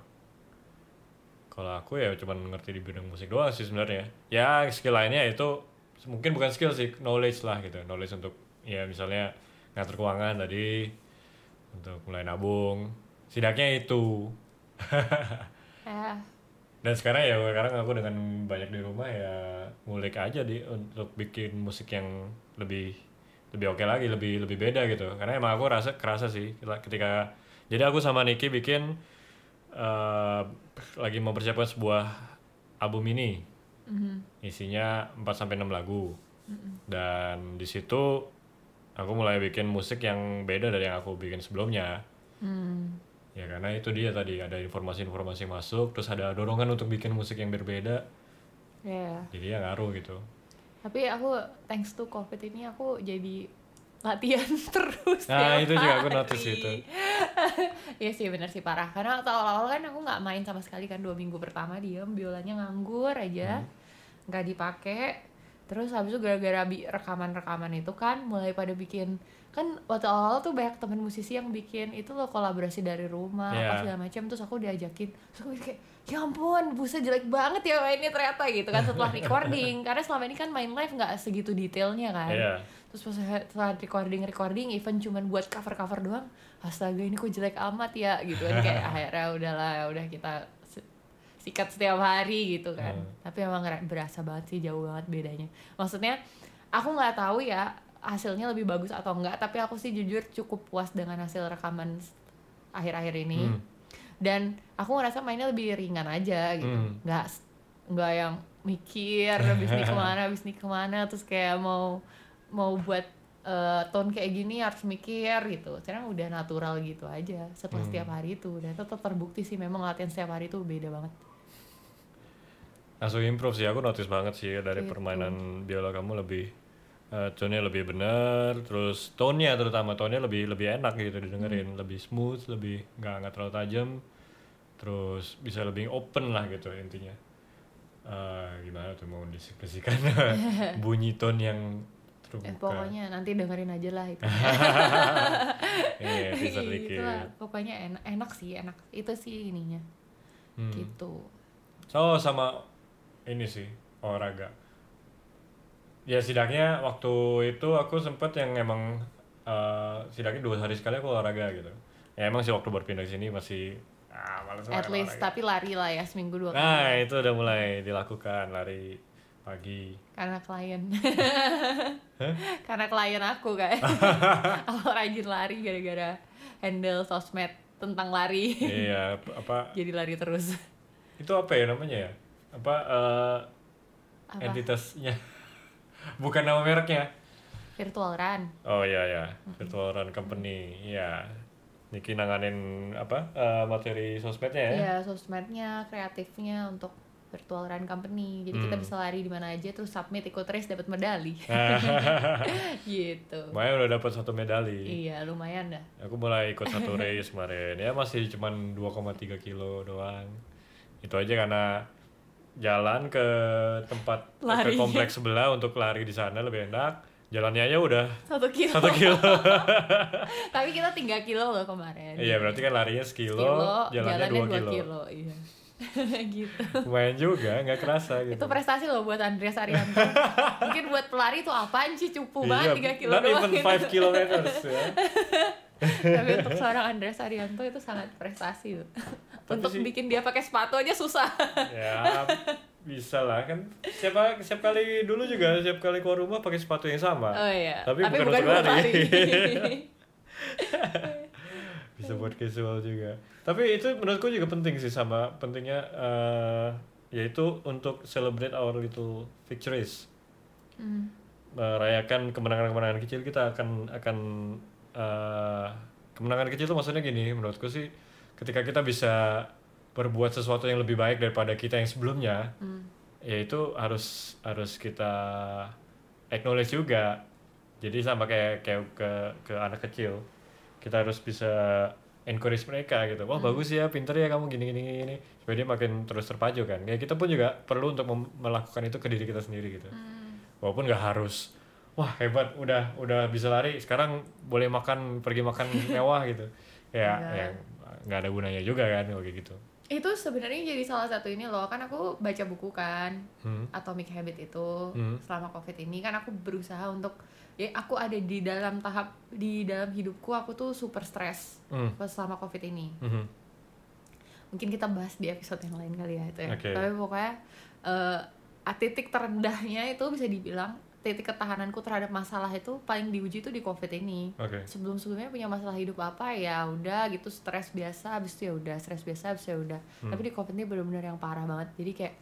kalau aku ya cuman ngerti di bidang musik doang sih sebenarnya. Ya skill lainnya itu mungkin bukan skill sih knowledge lah gitu. Knowledge untuk ya misalnya ngatur keuangan tadi untuk mulai nabung. Setidaknya itu. Ya dan sekarang ya sekarang aku dengan banyak di rumah ya ngulik aja di untuk bikin musik yang lebih lebih oke lagi lebih lebih beda gitu. Karena emang aku rasa kerasa sih ketika jadi aku sama Niki bikin eh, lagi mempersiapkan sebuah album ini. Isinya 4 sampai 6 lagu. Dan di situ aku mulai bikin musik yang beda dari yang aku bikin sebelumnya. Hmm. ya karena itu dia tadi ada informasi-informasi masuk terus ada dorongan untuk bikin musik yang berbeda. Ya. jadi ya ngaruh gitu. Tapi aku thanks to covid ini aku jadi latihan terus. Nah, itu juga aku notice itu. Iya sih bener sih parah. Karena waktu awal-awal kan aku nggak main sama sekali kan dua minggu pertama diem biolanya nganggur aja, Hmm. nggak dipakai. Terus habis itu gara-gara rekaman-rekaman itu kan mulai pada bikin kan waktu awal tuh banyak temen musisi yang bikin itu loh kolaborasi dari rumah Iya. apa segala macam terus aku diajakin terus aku kayak ya ampun buset jelek banget ya mainnya ternyata gitu kan setelah recording karena selama ini kan main live nggak segitu detailnya kan Iya. Terus pas setelah recording recording even cuman buat cover cover doang astaga ini kok jelek amat ya gitu kan kayak akhirnya udahlah udah kita sikat setiap hari gitu kan Hmm. tapi emang berasa banget sih jauh banget bedanya maksudnya aku nggak tahu ya hasilnya lebih bagus atau enggak tapi aku sih jujur cukup puas dengan hasil rekaman akhir-akhir ini Hmm. dan aku ngerasa mainnya lebih ringan aja gitu Hmm. nggak nggak yang mikir habis nih ke mana habis nih ke mana terus kayak mau mau buat eh, tone kayak gini harus mikir gitu. Sekarang udah natural gitu aja. Setelah Hmm. setiap hari itu dan tetap terbukti sih memang latihan setiap hari itu beda banget. Langsung improve sih. Aku notice banget sih dari Gitu. permainan biola kamu lebih eh, tone-nya lebih benar terus tone-nya terutama tone-nya lebih lebih enak gitu didengerin. Lebih smooth lebih nggak nggak terlalu tajam. Terus bisa lebih open lah gitu intinya. Eh, gimana tuh mau diskusikan bunyi tone yang Eh, terbuka pokoknya nanti dengerin aja lah itu. Iya dikit Gitu lah, pokoknya enak enak sih enak. Itu sih ininya. Hmm. gitu. Oh sama ini sih olahraga. Ya setidaknya waktu itu aku sempet yang emang eh setidaknya dua hari sekali aku olahraga gitu. Ya emang sih waktu berpindah ke sini masih ah males at least olahraga. tapi lari lah ya seminggu dua kali. Nah itu udah mulai dilakukan lari pagi. karena klien karena klien aku kan aku rajin lari gara-gara handle sosmed tentang lari iya apa jadi lari terus itu apa ya namanya ya? Apa eh, Apa? entitasnya? Bukan nama mereknya. virtual run Oh iya ya, virtual run company. Iya. Niki nanganin apa eh, materi sosmednya ya? ya sosmednya kreatifnya untuk virtual run company jadi kita Hmm. bisa lari di mana aja terus submit ikut race dapat medali gitu Lumayan udah dapat satu medali. iya lumayan dah Aku mulai ikut satu race kemarin. Ya masih cuman 2,3 kilo doang. Itu aja karena jalan ke tempat ke Larinya. kompleks sebelah untuk lari di sana lebih enak. Jalannya aja udah satu kilo satu kilo. tapi kita tiga kilo loh kemarin Iya berarti kan larinya sekilo, kilo jalannya, jalannya 2 kilo. iya gitu. Lumayan juga, nggak kerasa gitu. itu prestasi loh buat Andreas Arianto. Mungkin buat pelari itu apaan sih? Cupu banget 3 kilo Iya, not doang even gitu. 5 kilometers ya. tapi untuk seorang Andreas Arianto itu sangat prestasi loh Tapi untuk sih- bikin dia pakai sepatu aja susah. Ya bisa lah kan. Siapa setiap kali dulu juga setiap kali keluar rumah pakai sepatu yang sama. Oh iya. Tapi bukan untuk buat lari. bisa buat casual juga tapi itu menurutku juga penting sih sama pentingnya eh, yaitu untuk celebrate our little victories Hmm. merayakan kemenangan-kemenangan kecil kita akan akan eh, kemenangan kecil itu maksudnya gini menurutku sih ketika kita bisa berbuat sesuatu yang lebih baik daripada kita yang sebelumnya Hmm. ya itu harus harus kita acknowledge juga jadi sama kayak kayak ke ke anak kecil kita harus bisa encourage mereka gitu wah bagus ya pinter ya kamu gini gini gini supaya dia makin terus terpacu kan ya kita pun juga perlu untuk melakukan itu ke diri kita sendiri gitu Hmm. walaupun nggak harus wah hebat udah udah bisa lari sekarang boleh makan pergi makan mewah gitu ya Nggak. ya nggak ada gunanya juga kan kayak gitu itu sebenarnya jadi salah satu ini loh kan aku baca buku kan hmm. Atomic Habit itu Hmm. selama covid ini kan aku berusaha untuk ya aku ada di dalam tahap di dalam hidupku aku tuh super stres Hmm. pas selama covid ini Mhm. mungkin kita bahas di episode yang lain kali ya itu ya Oke. tapi pokoknya eh, ah, titik terendahnya itu bisa dibilang titik ketahananku terhadap masalah itu paling diuji itu di covid ini oke sebelum sebelumnya punya masalah hidup apa ya udah gitu stres biasa habis itu ya udah stres biasa habis itu ya udah Hmm. tapi di covid ini benar-benar yang parah banget jadi kayak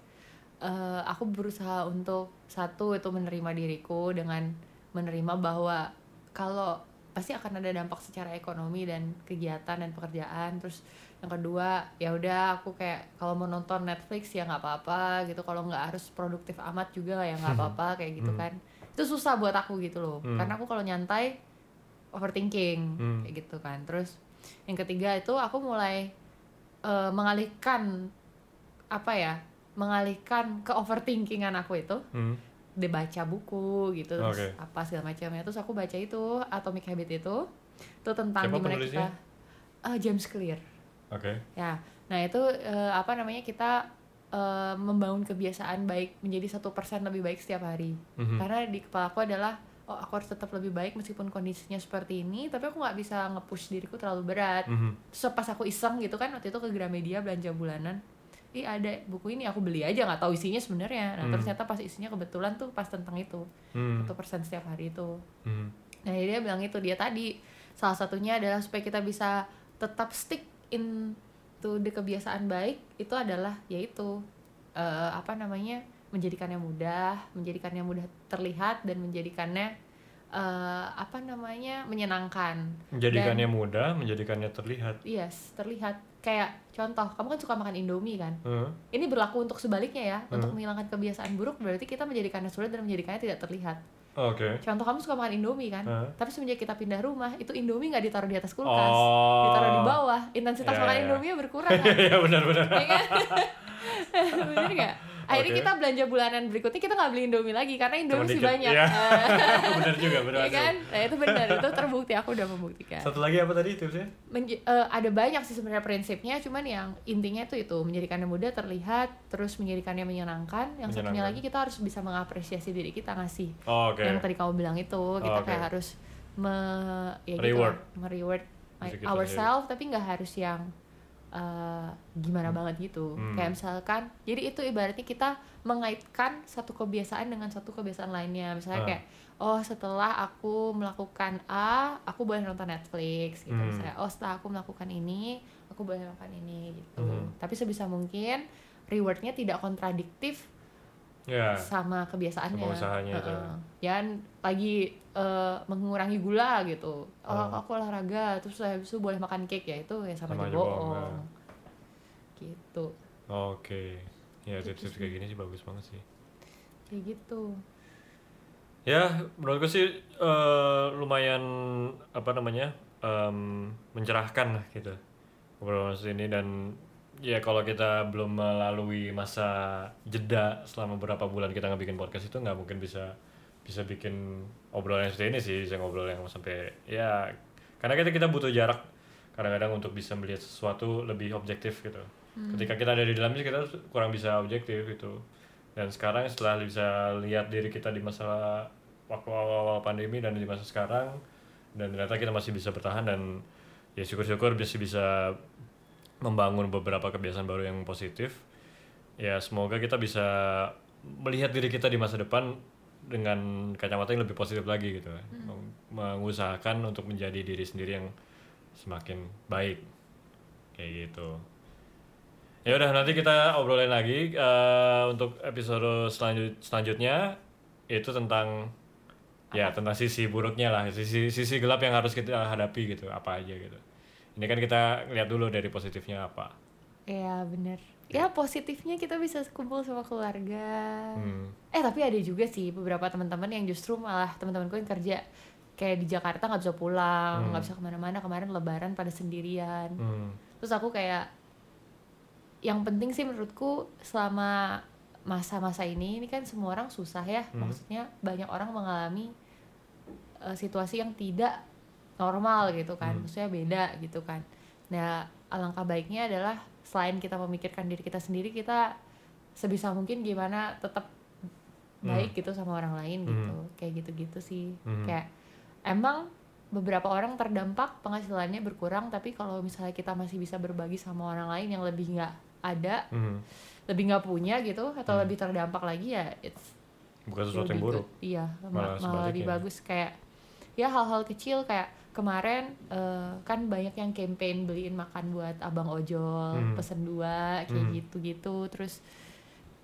eh, aku berusaha untuk satu itu menerima diriku dengan menerima bahwa kalau pasti akan ada dampak secara ekonomi dan kegiatan dan pekerjaan terus yang kedua ya udah aku kayak kalau mau nonton Netflix ya nggak apa-apa gitu kalau nggak harus produktif amat juga ya nggak apa-apa kayak gitu Hmm. kan itu susah buat aku gitu loh Hmm. karena aku kalau nyantai overthinking Hmm. kayak gitu kan terus yang ketiga itu aku mulai eh, mengalihkan apa ya mengalihkan ke overthinkingan aku itu Hmm. Dia baca buku gitu terus Oke. apa segala macamnya terus aku baca itu Atomic Habit itu itu tentang Siapa gimana penulisnya? kita Eh, James Clear Oke. ya nah itu eh, apa namanya kita eh, membangun kebiasaan baik menjadi satu persen lebih baik setiap hari Mhm. karena di kepala aku adalah oh aku harus tetap lebih baik meskipun kondisinya seperti ini tapi aku nggak bisa nge-push diriku terlalu berat Mhm. terus pas aku iseng gitu kan waktu itu ke Gramedia belanja bulanan ih ada buku ini aku beli aja nggak tahu isinya sebenarnya nah Hmm. ternyata pas isinya kebetulan tuh pas tentang itu Hmm. satu persen setiap hari itu Hmm. nah dia bilang itu dia tadi salah satunya adalah supaya kita bisa tetap stick in to the kebiasaan baik itu adalah yaitu eh, apa namanya menjadikannya mudah menjadikannya mudah terlihat dan menjadikannya eh, apa namanya menyenangkan Menjadikannya mudah, menjadikannya terlihat. yes terlihat kayak contoh kamu kan suka makan indomie kan Hmm. ini berlaku untuk sebaliknya ya untuk Hmm. menghilangkan kebiasaan buruk berarti kita menjadikannya sulit dan menjadikannya tidak terlihat Oke. contoh kamu suka makan indomie kan Hmm. tapi semenjak kita pindah rumah itu indomie nggak ditaruh di atas kulkas Oh. ditaruh di bawah intensitas Ya, makan ya. indomie berkurang kan Iya benar-benar. ya kan bener nggak akhirnya Oke. kita belanja bulanan berikutnya kita nggak beli indomie lagi karena indomie masih dikit. banyak Iya. Eh, benar juga, ya berhasil. kan nah, itu benar itu terbukti aku udah membuktikan Satu lagi apa tadi tipsnya? Menj- eh, ada banyak sih sebenarnya prinsipnya cuman yang intinya itu itu menjadikannya mudah terlihat terus menjadikannya menyenangkan yang satunya Menyenangkan. lagi kita harus bisa mengapresiasi diri kita ngasih Oh, Oke. yang tadi kamu bilang itu kita oke. kayak harus me ya Reward. gitu me-reward ourselves tapi nggak harus yang eh, gimana banget gitu Hmm. kayak misalkan jadi itu ibaratnya kita mengaitkan satu kebiasaan dengan satu kebiasaan lainnya misalnya Ah. kayak oh setelah aku melakukan A aku boleh nonton Netflix gitu Hmm. misalnya oh setelah aku melakukan ini aku boleh melakukan ini gitu Hmm. tapi sebisa mungkin rewardnya tidak kontradiktif Ya. sama kebiasaannya Sama usahanya itu. Heeh. jangan lagi eh, mengurangi gula gitu oh Ah. aku olahraga terus habis itu boleh makan cake ya itu ya sama, Sama aja bohong, ya. gitu Oke. Ya Gitu tips-tips sih. kayak gini sih bagus banget sih. kayak gitu Ya, menurutku sih eh, lumayan apa namanya em, mencerahkan lah gitu obrolan ini dan ya kalau kita belum melalui masa jeda selama beberapa bulan kita nggak bikin podcast itu nggak mungkin bisa bisa bikin obrolan yang seperti ini sih bisa ngobrol yang sampai ya karena kita kita butuh jarak kadang-kadang untuk bisa melihat sesuatu lebih objektif gitu. Ketika kita ada di dalamnya kita kurang bisa objektif gitu. Dan sekarang setelah bisa lihat diri kita di masa waktu awal-awal pandemi dan di masa sekarang dan ternyata kita masih bisa bertahan dan ya syukur-syukur bisa bisa membangun beberapa kebiasaan baru yang positif ya semoga kita bisa melihat diri kita di masa depan dengan kacamata yang lebih positif lagi gitu. Meng- mengusahakan untuk menjadi diri sendiri yang semakin baik. Kayak gitu. Ya udah nanti kita obrolin lagi eh, untuk episode selanjut selanjutnya. Itu tentang ya tentang sisi buruknya lah sisi sisi gelap yang harus kita hadapi gitu apa aja gitu. Ini kan kita lihat dulu dari positifnya apa. Iya bener Ya positifnya kita bisa kumpul sama keluarga hmm. Eh tapi ada juga sih beberapa teman-teman yang justru malah teman-temanku yang kerja Kayak di Jakarta nggak bisa pulang, Hmm. nggak bisa ke mana-mana Kemarin lebaran pada sendirian Hmm. Terus aku kayak Yang penting sih menurutku selama masa-masa ini Ini kan semua orang susah ya Hmm. Maksudnya banyak orang mengalami eh, situasi yang tidak normal gitu kan Hmm. Maksudnya beda gitu kan Nah alangkah baiknya adalah selain kita memikirkan diri kita sendiri kita sebisa mungkin gimana tetap baik gitu sama orang lain gitu Hmm. kayak gitu-gitu sih Hmm. kayak emang beberapa orang terdampak penghasilannya berkurang tapi kalau misalnya kita masih bisa berbagi sama orang lain yang lebih nggak ada Hmm. lebih nggak punya gitu atau Hmm. lebih terdampak lagi ya it's bukan sesuatu lebih yang buruk iya ma- Malah malah, lebih bagus kayak ya hal-hal kecil kayak kemarin eh, kan banyak yang campaign beliin makan buat abang ojol Hmm. pesen dua kayak Hmm. gitu-gitu terus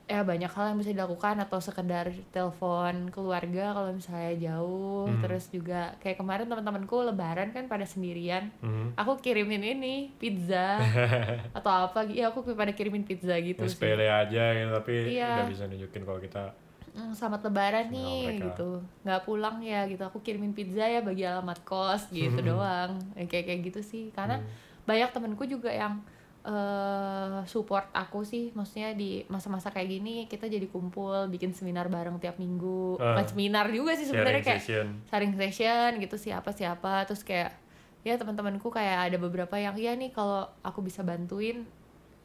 ya banyak hal yang bisa dilakukan atau sekedar telepon keluarga kalau misalnya jauh Hmm. terus juga kayak kemarin teman-temanku lebaran kan pada sendirian Mhm. aku kirimin ini pizza atau apa iya aku pada kirimin pizza gitu sih sepele aja gitu tapi Iya. bisa nunjukin kalau kita "Hmm, selamat lebaran nih mereka. gitu. Nggak pulang ya gitu. Aku kirimin pizza ya bagi alamat kos gitu doang. Yang kayak kayak gitu sih. Karena Hmm. banyak temenku juga yang eh support aku sih. Maksudnya di masa-masa kayak gini kita jadi kumpul bikin seminar bareng tiap minggu. Bukan seminar juga sih sebenarnya kayak session. sharing session gitu siapa siapa terus kayak ya teman-temanku kayak ada beberapa yang ya nih kalau aku bisa bantuin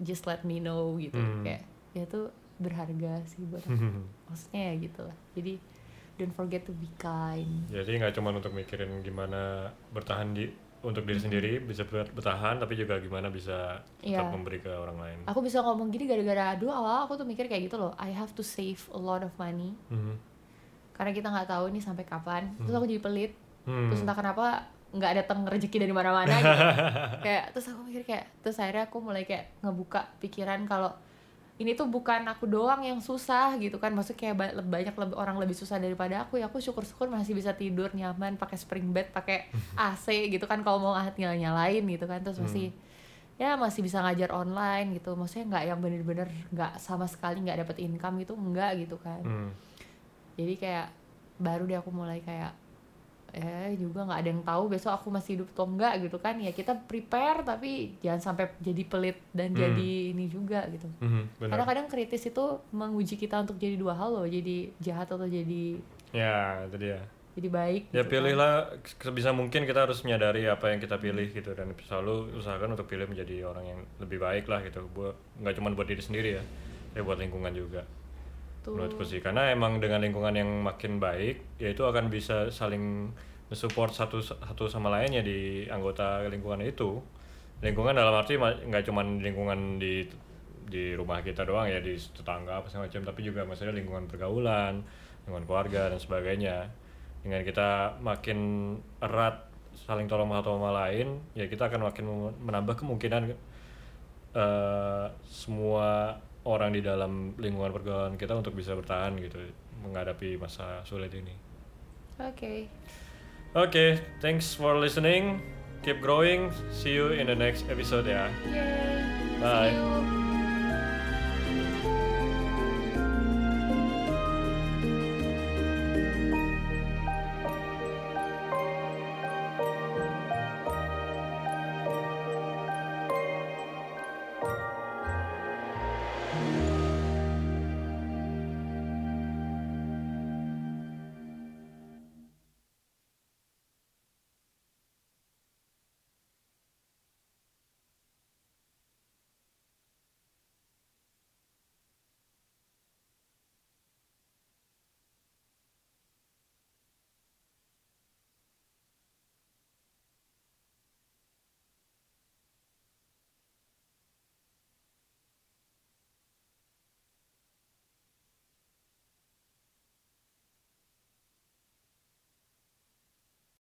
just let me know gitu. Hmm. kayak ya itu berharga sih buat aku maksudnya ya gitu lah jadi don't forget to be kind Jadi nggak cuma untuk mikirin gimana bertahan di untuk diri sendiri bisa ber- bertahan tapi juga gimana bisa tetap Iya. memberi ke orang lain. aku bisa ngomong gini gara-gara dulu awal aku tuh mikir kayak gitu loh I have to save a lot of money Mhm. karena kita nggak tahu nih sampai kapan terus aku jadi pelit Hmm. terus entah kenapa nggak datang rezeki dari mana-mana gitu. kayak terus aku mikir kayak terus akhirnya aku mulai kayak ngebuka pikiran kalau ini tuh bukan aku doang yang susah gitu kan. Maksudnya kayak ba- banyak lebih orang lebih susah daripada aku. Ya aku syukur-syukur masih bisa tidur nyaman pakai spring bed pakai AC gitu kan kalau mau nyala nyalain gitu kan. Terus masih ya masih bisa ngajar online gitu. Maksudnya nggak yang bener-bener nggak sama sekali nggak dapet income gitu enggak gitu kan. Hmm. jadi kayak baru deh aku mulai kayak eh juga nggak ada yang tahu besok aku masih hidup atau enggak gitu kan ya kita prepare tapi jangan sampai jadi pelit dan Hmm. jadi ini juga gitu benar. karena kadang kritis itu menguji kita untuk jadi dua hal loh jadi jahat atau jadi Ya, itu dia. jadi baik Ya gitu kan. pilihlah sebisa mungkin kita harus menyadari apa yang kita pilih gitu dan selalu usahakan untuk pilih menjadi orang yang lebih baik lah gitu. Buat nggak cuma buat diri sendiri ya, tapi buat lingkungan juga. Tuh. Menurutku sih karena emang dengan lingkungan yang makin baik, ya itu akan bisa saling support satu satu sama lainnya di anggota lingkungan itu. Lingkungan dalam arti nggak cuma lingkungan di di rumah kita doang ya di tetangga apa segala macam, tapi juga maksudnya lingkungan pergaulan, lingkungan keluarga dan sebagainya. Dengan kita makin erat saling tolong satu sama lain, ya kita akan makin menambah kemungkinan eh, semua orang di dalam lingkungan pergaulan kita untuk bisa bertahan gitu menghadapi masa sulit ini. oke Oke, thanks for listening. Keep growing. See you in the next episode ya. Yeay. Bye. See you.